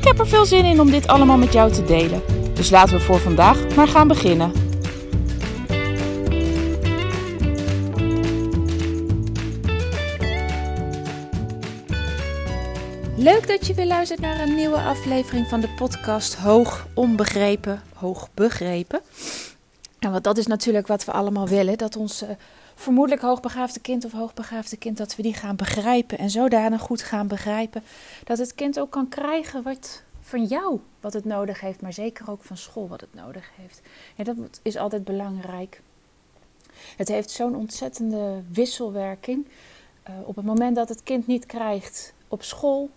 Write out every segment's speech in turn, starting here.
Ik heb er veel zin in om dit allemaal met jou te delen. Dus laten we voor vandaag maar gaan beginnen. Leuk dat je weer luistert naar een nieuwe aflevering van de podcast Hoog Onbegrepen, Hoog Begrepen. En wat dat is natuurlijk wat we allemaal willen: dat ons uh, vermoedelijk hoogbegaafde kind of hoogbegaafde kind, dat we die gaan begrijpen en zodanig goed gaan begrijpen dat het kind ook kan krijgen wat van jou wat het nodig heeft, maar zeker ook van school wat het nodig heeft. Ja, dat is altijd belangrijk. Het heeft zo'n ontzettende wisselwerking. Uh, op het moment dat het kind niet krijgt op school,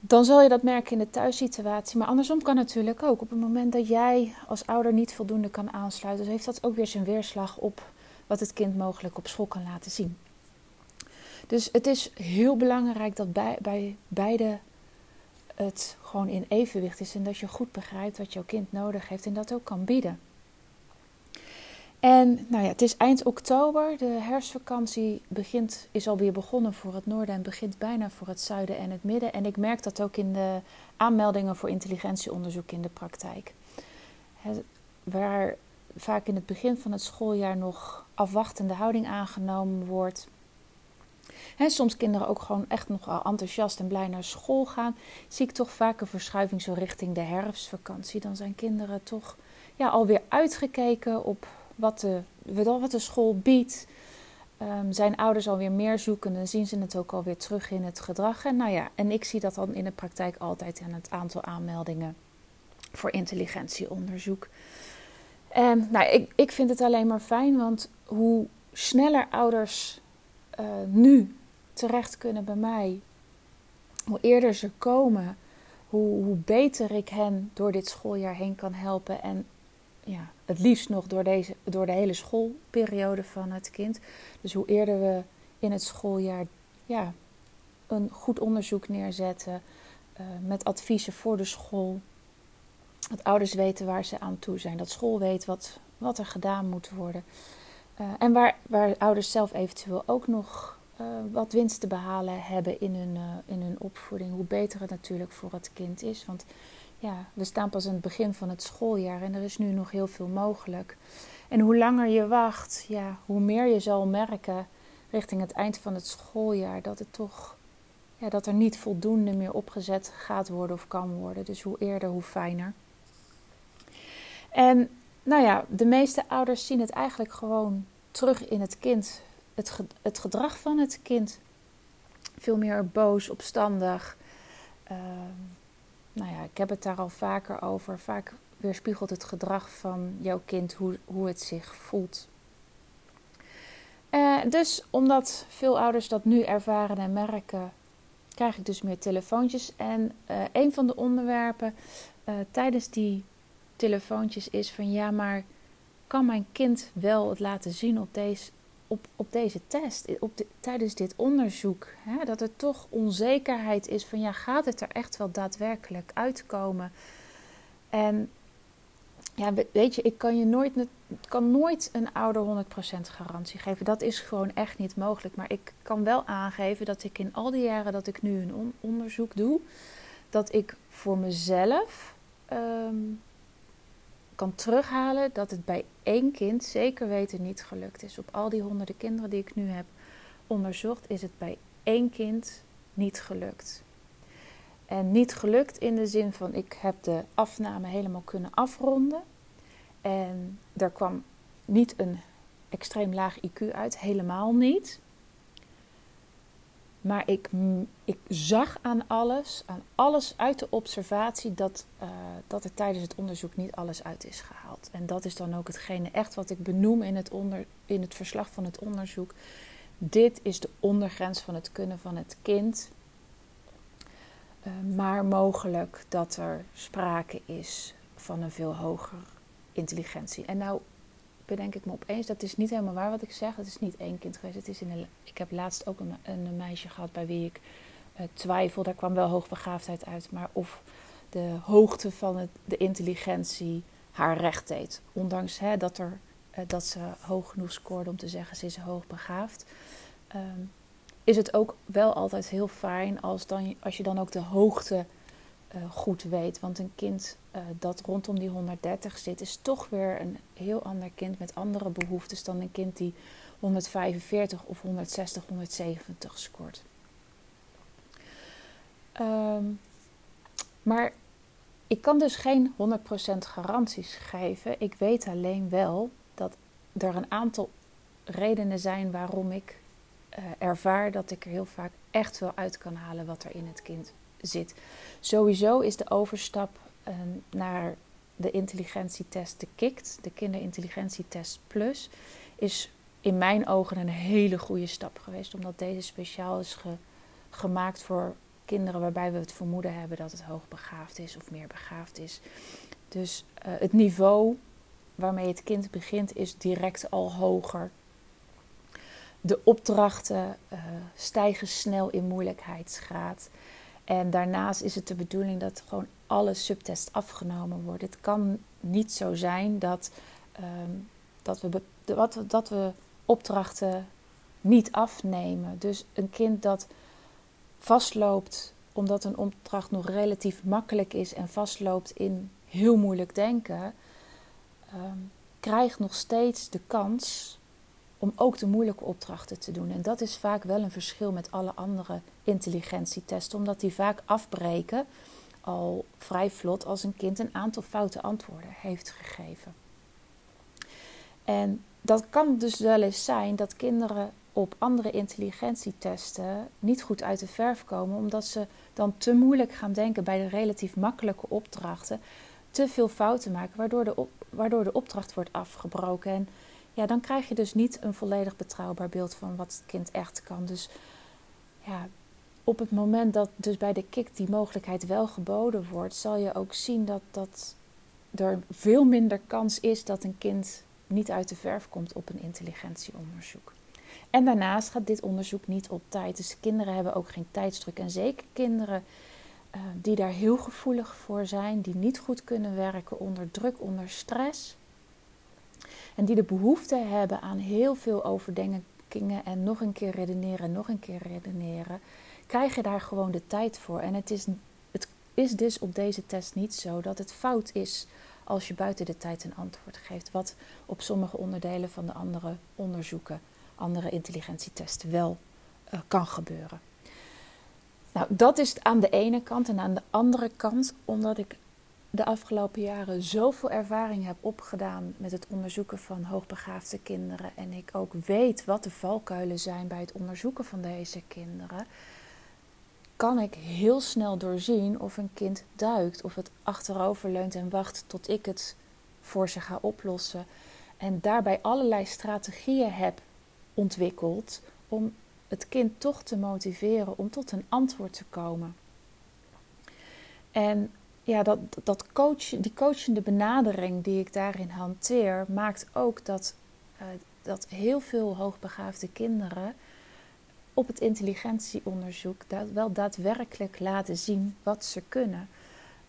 dan zal je dat merken in de thuissituatie. Maar andersom kan natuurlijk ook. Op het moment dat jij als ouder niet voldoende kan aansluiten, heeft dat ook weer zijn weerslag op wat het kind mogelijk op school kan laten zien. Dus het is heel belangrijk dat bij, bij beide het gewoon in evenwicht is en dat je goed begrijpt wat jouw kind nodig heeft en dat ook kan bieden. En nou ja, het is eind oktober. De herfstvakantie begint, is alweer begonnen voor het noorden en begint bijna voor het zuiden en het midden. En ik merk dat ook in de aanmeldingen voor intelligentieonderzoek in de praktijk. waar vaak in het begin van het schooljaar nog afwachtende houding aangenomen wordt. He, soms kinderen ook gewoon echt nog enthousiast en blij naar school gaan. Zie ik toch vaak een verschuiving zo richting de herfstvakantie. Dan zijn kinderen toch ja, alweer uitgekeken op wat de, wat de school biedt. Um, zijn ouders alweer meer zoeken en zien ze het ook alweer terug in het gedrag. En nou ja, en ik zie dat dan in de praktijk altijd aan het aantal aanmeldingen voor intelligentieonderzoek. En nou, ik, ik vind het alleen maar fijn, want hoe sneller ouders uh, nu terecht kunnen bij mij, hoe eerder ze komen, hoe, hoe beter ik hen door dit schooljaar heen kan helpen. En ja, het liefst nog door, deze, door de hele schoolperiode van het kind. Dus hoe eerder we in het schooljaar ja, een goed onderzoek neerzetten uh, met adviezen voor de school. Dat ouders weten waar ze aan toe zijn. Dat school weet wat, wat er gedaan moet worden. Uh, en waar, waar ouders zelf eventueel ook nog uh, wat winst te behalen hebben in hun, in hun opvoeding. Hoe beter het natuurlijk voor het kind is. Want ja, we staan pas aan het begin van het schooljaar en er is nu nog heel veel mogelijk. En hoe langer je wacht, ja, hoe meer je zal merken richting het eind van het schooljaar dat het toch ja, dat er niet voldoende meer opgezet gaat worden of kan worden. Dus hoe eerder, hoe fijner. En nou ja, de meeste ouders zien het eigenlijk gewoon terug in het kind, het, het gedrag van het kind. Veel meer boos, opstandig. Uh, nou ja, ik heb het daar al vaker over. Vaak weerspiegelt het gedrag van jouw kind hoe, hoe het zich voelt. Uh, dus omdat veel ouders dat nu ervaren en merken, krijg ik dus meer telefoontjes. En uh, een van de onderwerpen uh, tijdens die telefoontjes is van ja, maar kan mijn kind wel het laten zien op deze, op, op deze test, op tijdens dit onderzoek, hè, dat er toch onzekerheid is van ja, gaat het er echt wel daadwerkelijk uitkomen? En ja, weet je, ik kan je nooit, kan nooit een ouder 100% garantie geven. Dat is gewoon echt niet mogelijk. Maar ik kan wel aangeven dat ik in al die jaren dat ik nu een onderzoek doe, dat ik voor mezelf um, kan terughalen dat het bij één kind zeker weten niet gelukt is. Op al die honderden kinderen die ik nu heb onderzocht, is het bij één kind niet gelukt. En niet gelukt in de zin van ik heb de afname helemaal kunnen afronden. En er kwam niet een extreem laag IQ uit, helemaal niet. Maar ik, ik zag aan alles, aan alles uit de observatie, dat, uh, dat er tijdens het onderzoek niet alles uit is gehaald. En dat is dan ook hetgene echt wat ik benoem in het, onder, in het verslag van het onderzoek. Dit is de ondergrens van het kunnen van het kind. Uh, maar mogelijk dat er sprake is van een veel hoger intelligentie. En nou bedenk ik me opeens, dat is niet helemaal waar wat ik zeg. Het is niet één kind geweest. Het is in een, ik heb laatst ook een, een meisje gehad bij wie ik uh, twijfel. Daar kwam wel hoogbegaafdheid uit. Maar of de hoogte van het, de intelligentie haar recht deed. Ondanks hè, dat, er, uh, dat ze hoog genoeg scoorde om te zeggen ze is hoogbegaafd. Um, is het ook wel altijd heel fijn als, dan, als je dan ook de hoogte uh, goed weet. Want een kind uh, dat rondom die 130 zit, is toch weer een heel ander kind met andere behoeftes dan een kind die 145 of 160, 170 scoort. Um, maar ik kan dus geen 100% garanties geven. Ik weet alleen wel dat er een aantal redenen zijn waarom ik uh, ervaar dat ik er heel vaak echt wel uit kan halen wat er in het kind zit. Sowieso is de overstap uh, naar de intelligentietest, de KICT, de Kinderintelligentietest Plus, is in mijn ogen een hele goede stap geweest. Omdat deze speciaal is ge gemaakt voor kinderen waarbij we het vermoeden hebben dat het hoogbegaafd is of meer begaafd is. Dus uh, het niveau waarmee het kind begint is direct al hoger. De opdrachten uh, stijgen snel in moeilijkheidsgraad. En daarnaast is het de bedoeling dat gewoon alle subtests afgenomen worden. Het kan niet zo zijn dat, um, dat, we, dat, dat we opdrachten niet afnemen. Dus een kind dat vastloopt omdat een opdracht nog relatief makkelijk is en vastloopt in heel moeilijk denken, um, krijgt nog steeds de kans om ook de moeilijke opdrachten te doen. En dat is vaak wel een verschil met alle andere intelligentietesten, omdat die vaak afbreken al vrij vlot als een kind een aantal foute antwoorden heeft gegeven. En dat kan dus wel eens zijn dat kinderen op andere intelligentietesten niet goed uit de verf komen, omdat ze dan te moeilijk gaan denken bij de relatief makkelijke opdrachten, te veel fouten maken, waardoor de, waardoor de opdracht wordt afgebroken. En ja, dan krijg je dus niet een volledig betrouwbaar beeld van wat het kind echt kan. Dus ja, op het moment dat dus bij de kick die mogelijkheid wel geboden wordt, zal je ook zien dat, dat er veel minder kans is dat een kind niet uit de verf komt op een intelligentieonderzoek. En daarnaast gaat dit onderzoek niet op tijd. Dus kinderen hebben ook geen tijdsdruk. En zeker kinderen uh, die daar heel gevoelig voor zijn, die niet goed kunnen werken onder druk, onder stress. En die de behoefte hebben aan heel veel overdenkingen en nog een keer redeneren, nog een keer redeneren, krijgen daar gewoon de tijd voor. En het is, het is dus op deze test niet zo dat het fout is als je buiten de tijd een antwoord geeft, wat op sommige onderdelen van de andere onderzoeken andere intelligentietesten wel uh, kan gebeuren. Nou, dat is aan de ene kant. En aan de andere kant, omdat ik de afgelopen jaren zoveel ervaring heb opgedaan met het onderzoeken van hoogbegaafde kinderen. En ik ook weet wat de valkuilen zijn bij het onderzoeken van deze kinderen. Kan ik heel snel doorzien of een kind duikt, of het achterover leunt en wacht tot ik het voor ze ga oplossen. En daarbij allerlei strategieën heb ontwikkeld om het kind toch te motiveren om tot een antwoord te komen. En ja, dat, dat coach, die coachende benadering die ik daarin hanteer, maakt ook dat, uh, dat heel veel hoogbegaafde kinderen op het intelligentieonderzoek dat wel daadwerkelijk laten zien wat ze kunnen.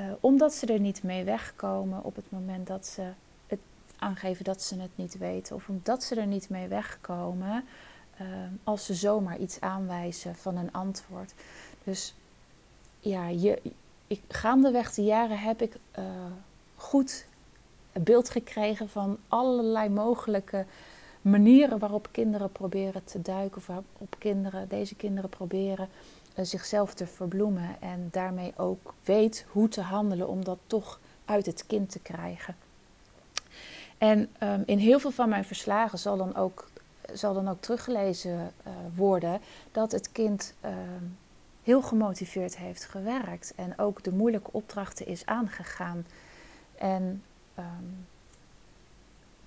Uh, omdat ze er niet mee wegkomen op het moment dat ze aangeven dat ze het niet weten. Of omdat ze er niet mee wegkomen uh, als ze zomaar iets aanwijzen van een antwoord. Dus ja, je, ik, gaandeweg de jaren heb ik uh, goed beeld gekregen van allerlei mogelijke manieren waarop kinderen proberen te duiken. Of waarop kinderen, deze kinderen proberen uh, zichzelf te verbloemen. En daarmee ook weet hoe te handelen om dat toch uit het kind te krijgen. En um, in heel veel van mijn verslagen zal dan ook, zal dan ook teruggelezen uh, worden dat het kind uh, heel gemotiveerd heeft gewerkt en ook de moeilijke opdrachten is aangegaan. En um,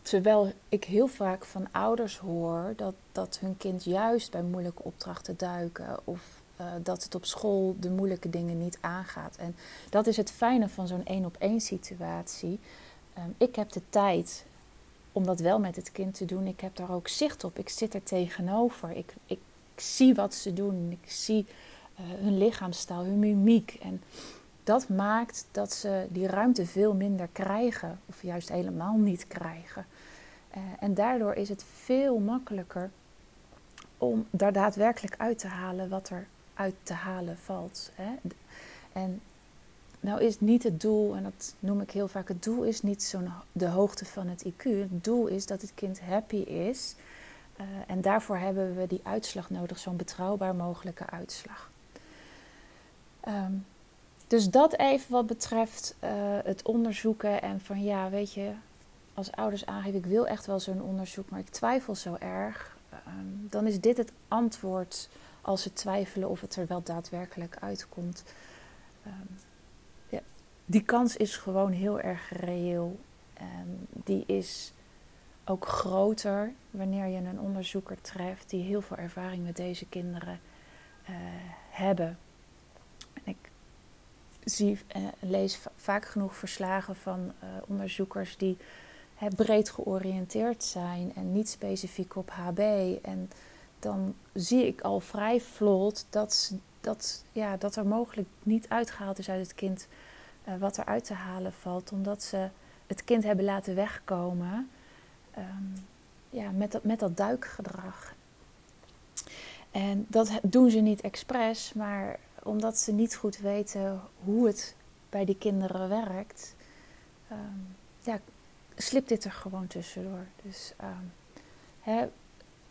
terwijl ik heel vaak van ouders hoor dat, dat hun kind juist bij moeilijke opdrachten duiken of uh, dat het op school de moeilijke dingen niet aangaat. En dat is het fijne van zo'n één op één situatie. Um, ik heb de tijd om dat wel met het kind te doen. Ik heb daar ook zicht op. Ik zit er tegenover. Ik, ik, zie wat ze doen. Ik zie hun lichaamstaal, hun mimiek. En dat maakt dat ze die ruimte veel minder krijgen, of juist helemaal niet krijgen. Uh, en daardoor is het veel makkelijker om daar daadwerkelijk uit te halen wat er uit te halen valt. En nou is niet het doel, en dat noem ik heel vaak, het doel is niet zo'n de hoogte van het IQ. Het doel is dat het kind happy is. Uh, en daarvoor hebben we die uitslag nodig, zo'n betrouwbaar mogelijke uitslag. Um, dus dat even wat betreft uh, het onderzoeken en van ja, weet je, als ouders aangeven, ik wil echt wel zo'n onderzoek, maar ik twijfel zo erg. Um, dan is dit het antwoord als ze twijfelen of het er wel daadwerkelijk uitkomt. Um, ja, die kans is gewoon heel erg reëel. En die is ook groter wanneer je een onderzoeker treft die heel veel ervaring met deze kinderen uh, hebben. Zie, uh, lees vaak genoeg verslagen van uh, onderzoekers die hè, breed georiënteerd zijn en niet specifiek op HB. En dan zie ik al vrij vlot dat, dat, ja, dat er mogelijk niet uitgehaald is uit het kind uh, wat er uit te halen valt, omdat ze het kind hebben laten wegkomen um, ja, met, dat, met dat duikgedrag. En dat doen ze niet expres, maar omdat ze niet goed weten hoe het bij die kinderen werkt, um, ja, slipt dit er gewoon tussendoor. Dus um, hè,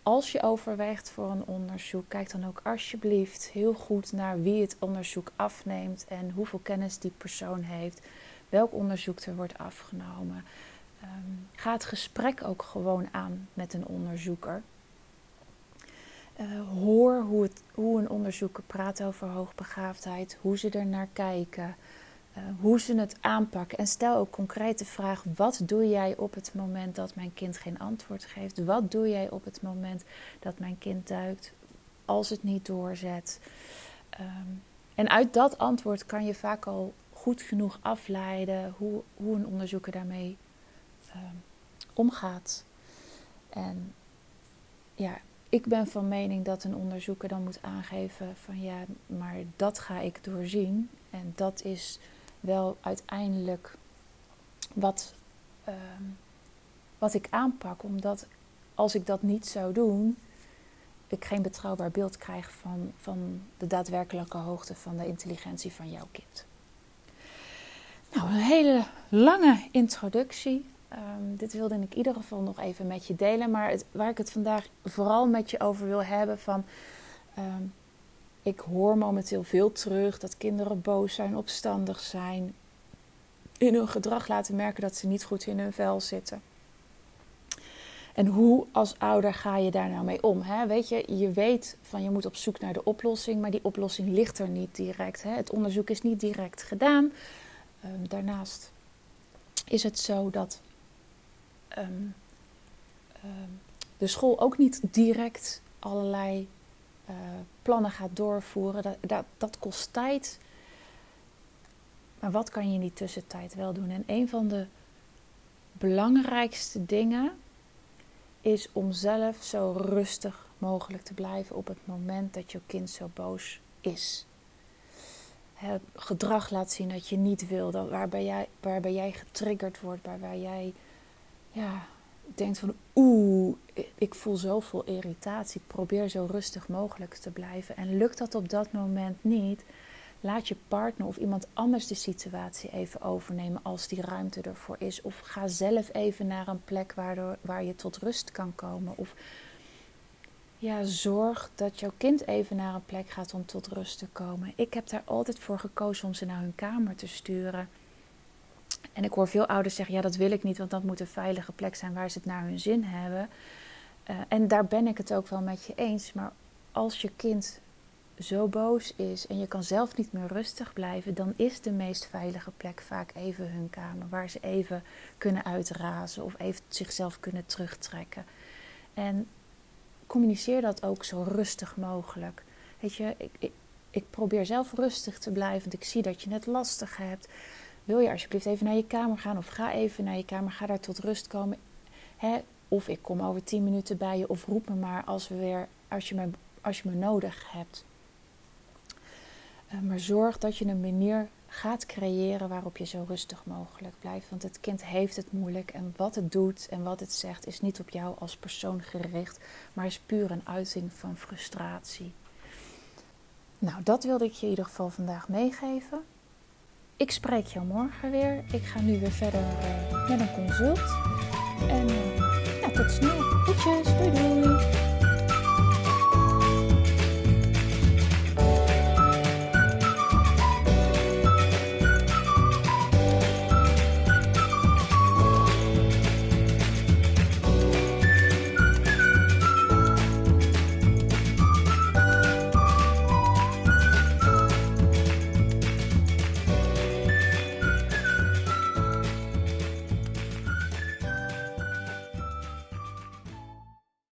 als je overweegt voor een onderzoek, kijk dan ook alsjeblieft heel goed naar wie het onderzoek afneemt en hoeveel kennis die persoon heeft, welk onderzoek er wordt afgenomen. Um, ga het gesprek ook gewoon aan met een onderzoeker. Uh, hoor hoe, het, hoe een onderzoeker praat over hoogbegaafdheid, hoe ze er naar kijken, uh, hoe ze het aanpakken. En stel ook concreet de vraag: wat doe jij op het moment dat mijn kind geen antwoord geeft? Wat doe jij op het moment dat mijn kind duikt als het niet doorzet? Um, en uit dat antwoord kan je vaak al goed genoeg afleiden hoe, hoe een onderzoeker daarmee um, omgaat. En ja, ik ben van mening dat een onderzoeker dan moet aangeven van ja, maar dat ga ik doorzien. En dat is wel uiteindelijk wat, um, wat ik aanpak. Omdat als ik dat niet zou doen, ik geen betrouwbaar beeld krijg van, van de daadwerkelijke hoogte van de intelligentie van jouw kind. Nou, een hele lange introductie. Um, dit wilde ik in ieder geval nog even met je delen. Maar het, waar ik het vandaag vooral met je over wil hebben van... Um, ik hoor momenteel veel terug dat kinderen boos zijn, opstandig zijn. In hun gedrag laten merken dat ze niet goed in hun vel zitten. En hoe als ouder ga je daar nou mee om? Hè? Weet je, je weet van je moet op zoek naar de oplossing, maar die oplossing ligt er niet direct. Hè? Het onderzoek is niet direct gedaan. Um, daarnaast is het zo dat um, um, de school ook niet direct allerlei uh, plannen gaat doorvoeren. Dat, dat, dat, kost tijd. Maar wat kan je in die tussentijd wel doen? En een van de belangrijkste dingen is om zelf zo rustig mogelijk te blijven op het moment dat je kind zo boos is. Het gedrag laat zien dat je niet wil, dat waarbij, jij, waarbij jij getriggerd wordt, waarbij jij ja, denkt van oeh, ik voel zoveel irritatie. Probeer zo rustig mogelijk te blijven. En lukt dat op dat moment niet, laat je partner of iemand anders de situatie even overnemen als die ruimte ervoor is. Of ga zelf even naar een plek waardoor, waar je tot rust kan komen. Of ja, zorg dat jouw kind even naar een plek gaat om tot rust te komen. Ik heb daar altijd voor gekozen om ze naar hun kamer te sturen. En ik hoor veel ouders zeggen: ja, dat wil ik niet, want dat moet een veilige plek zijn waar ze het naar hun zin hebben. Uh, en daar ben ik het ook wel met je eens. Maar als je kind zo boos is en je kan zelf niet meer rustig blijven, dan is de meest veilige plek vaak even hun kamer, waar ze even kunnen uitrazen of even zichzelf kunnen terugtrekken. En communiceer dat ook zo rustig mogelijk. Weet je, ik, ik, ik probeer zelf rustig te blijven, want ik zie dat je het lastig hebt. Wil je alsjeblieft even naar je kamer gaan of ga even naar je kamer, ga daar tot rust komen. Hè? Of ik kom over tien minuten bij je of roep me maar als, we weer, als, je, me, als je me nodig hebt. Uh, maar zorg dat je een manier gaat creëren waarop je zo rustig mogelijk blijft. Want het kind heeft het moeilijk en wat het doet en wat het zegt is niet op jou als persoon gericht, maar is puur een uiting van frustratie. Nou, dat wilde ik je in ieder geval vandaag meegeven. Ik spreek jou morgen weer. Ik ga nu weer verder uh, met een consult. En uh, ja, tot snel. Goedjes, doei doei.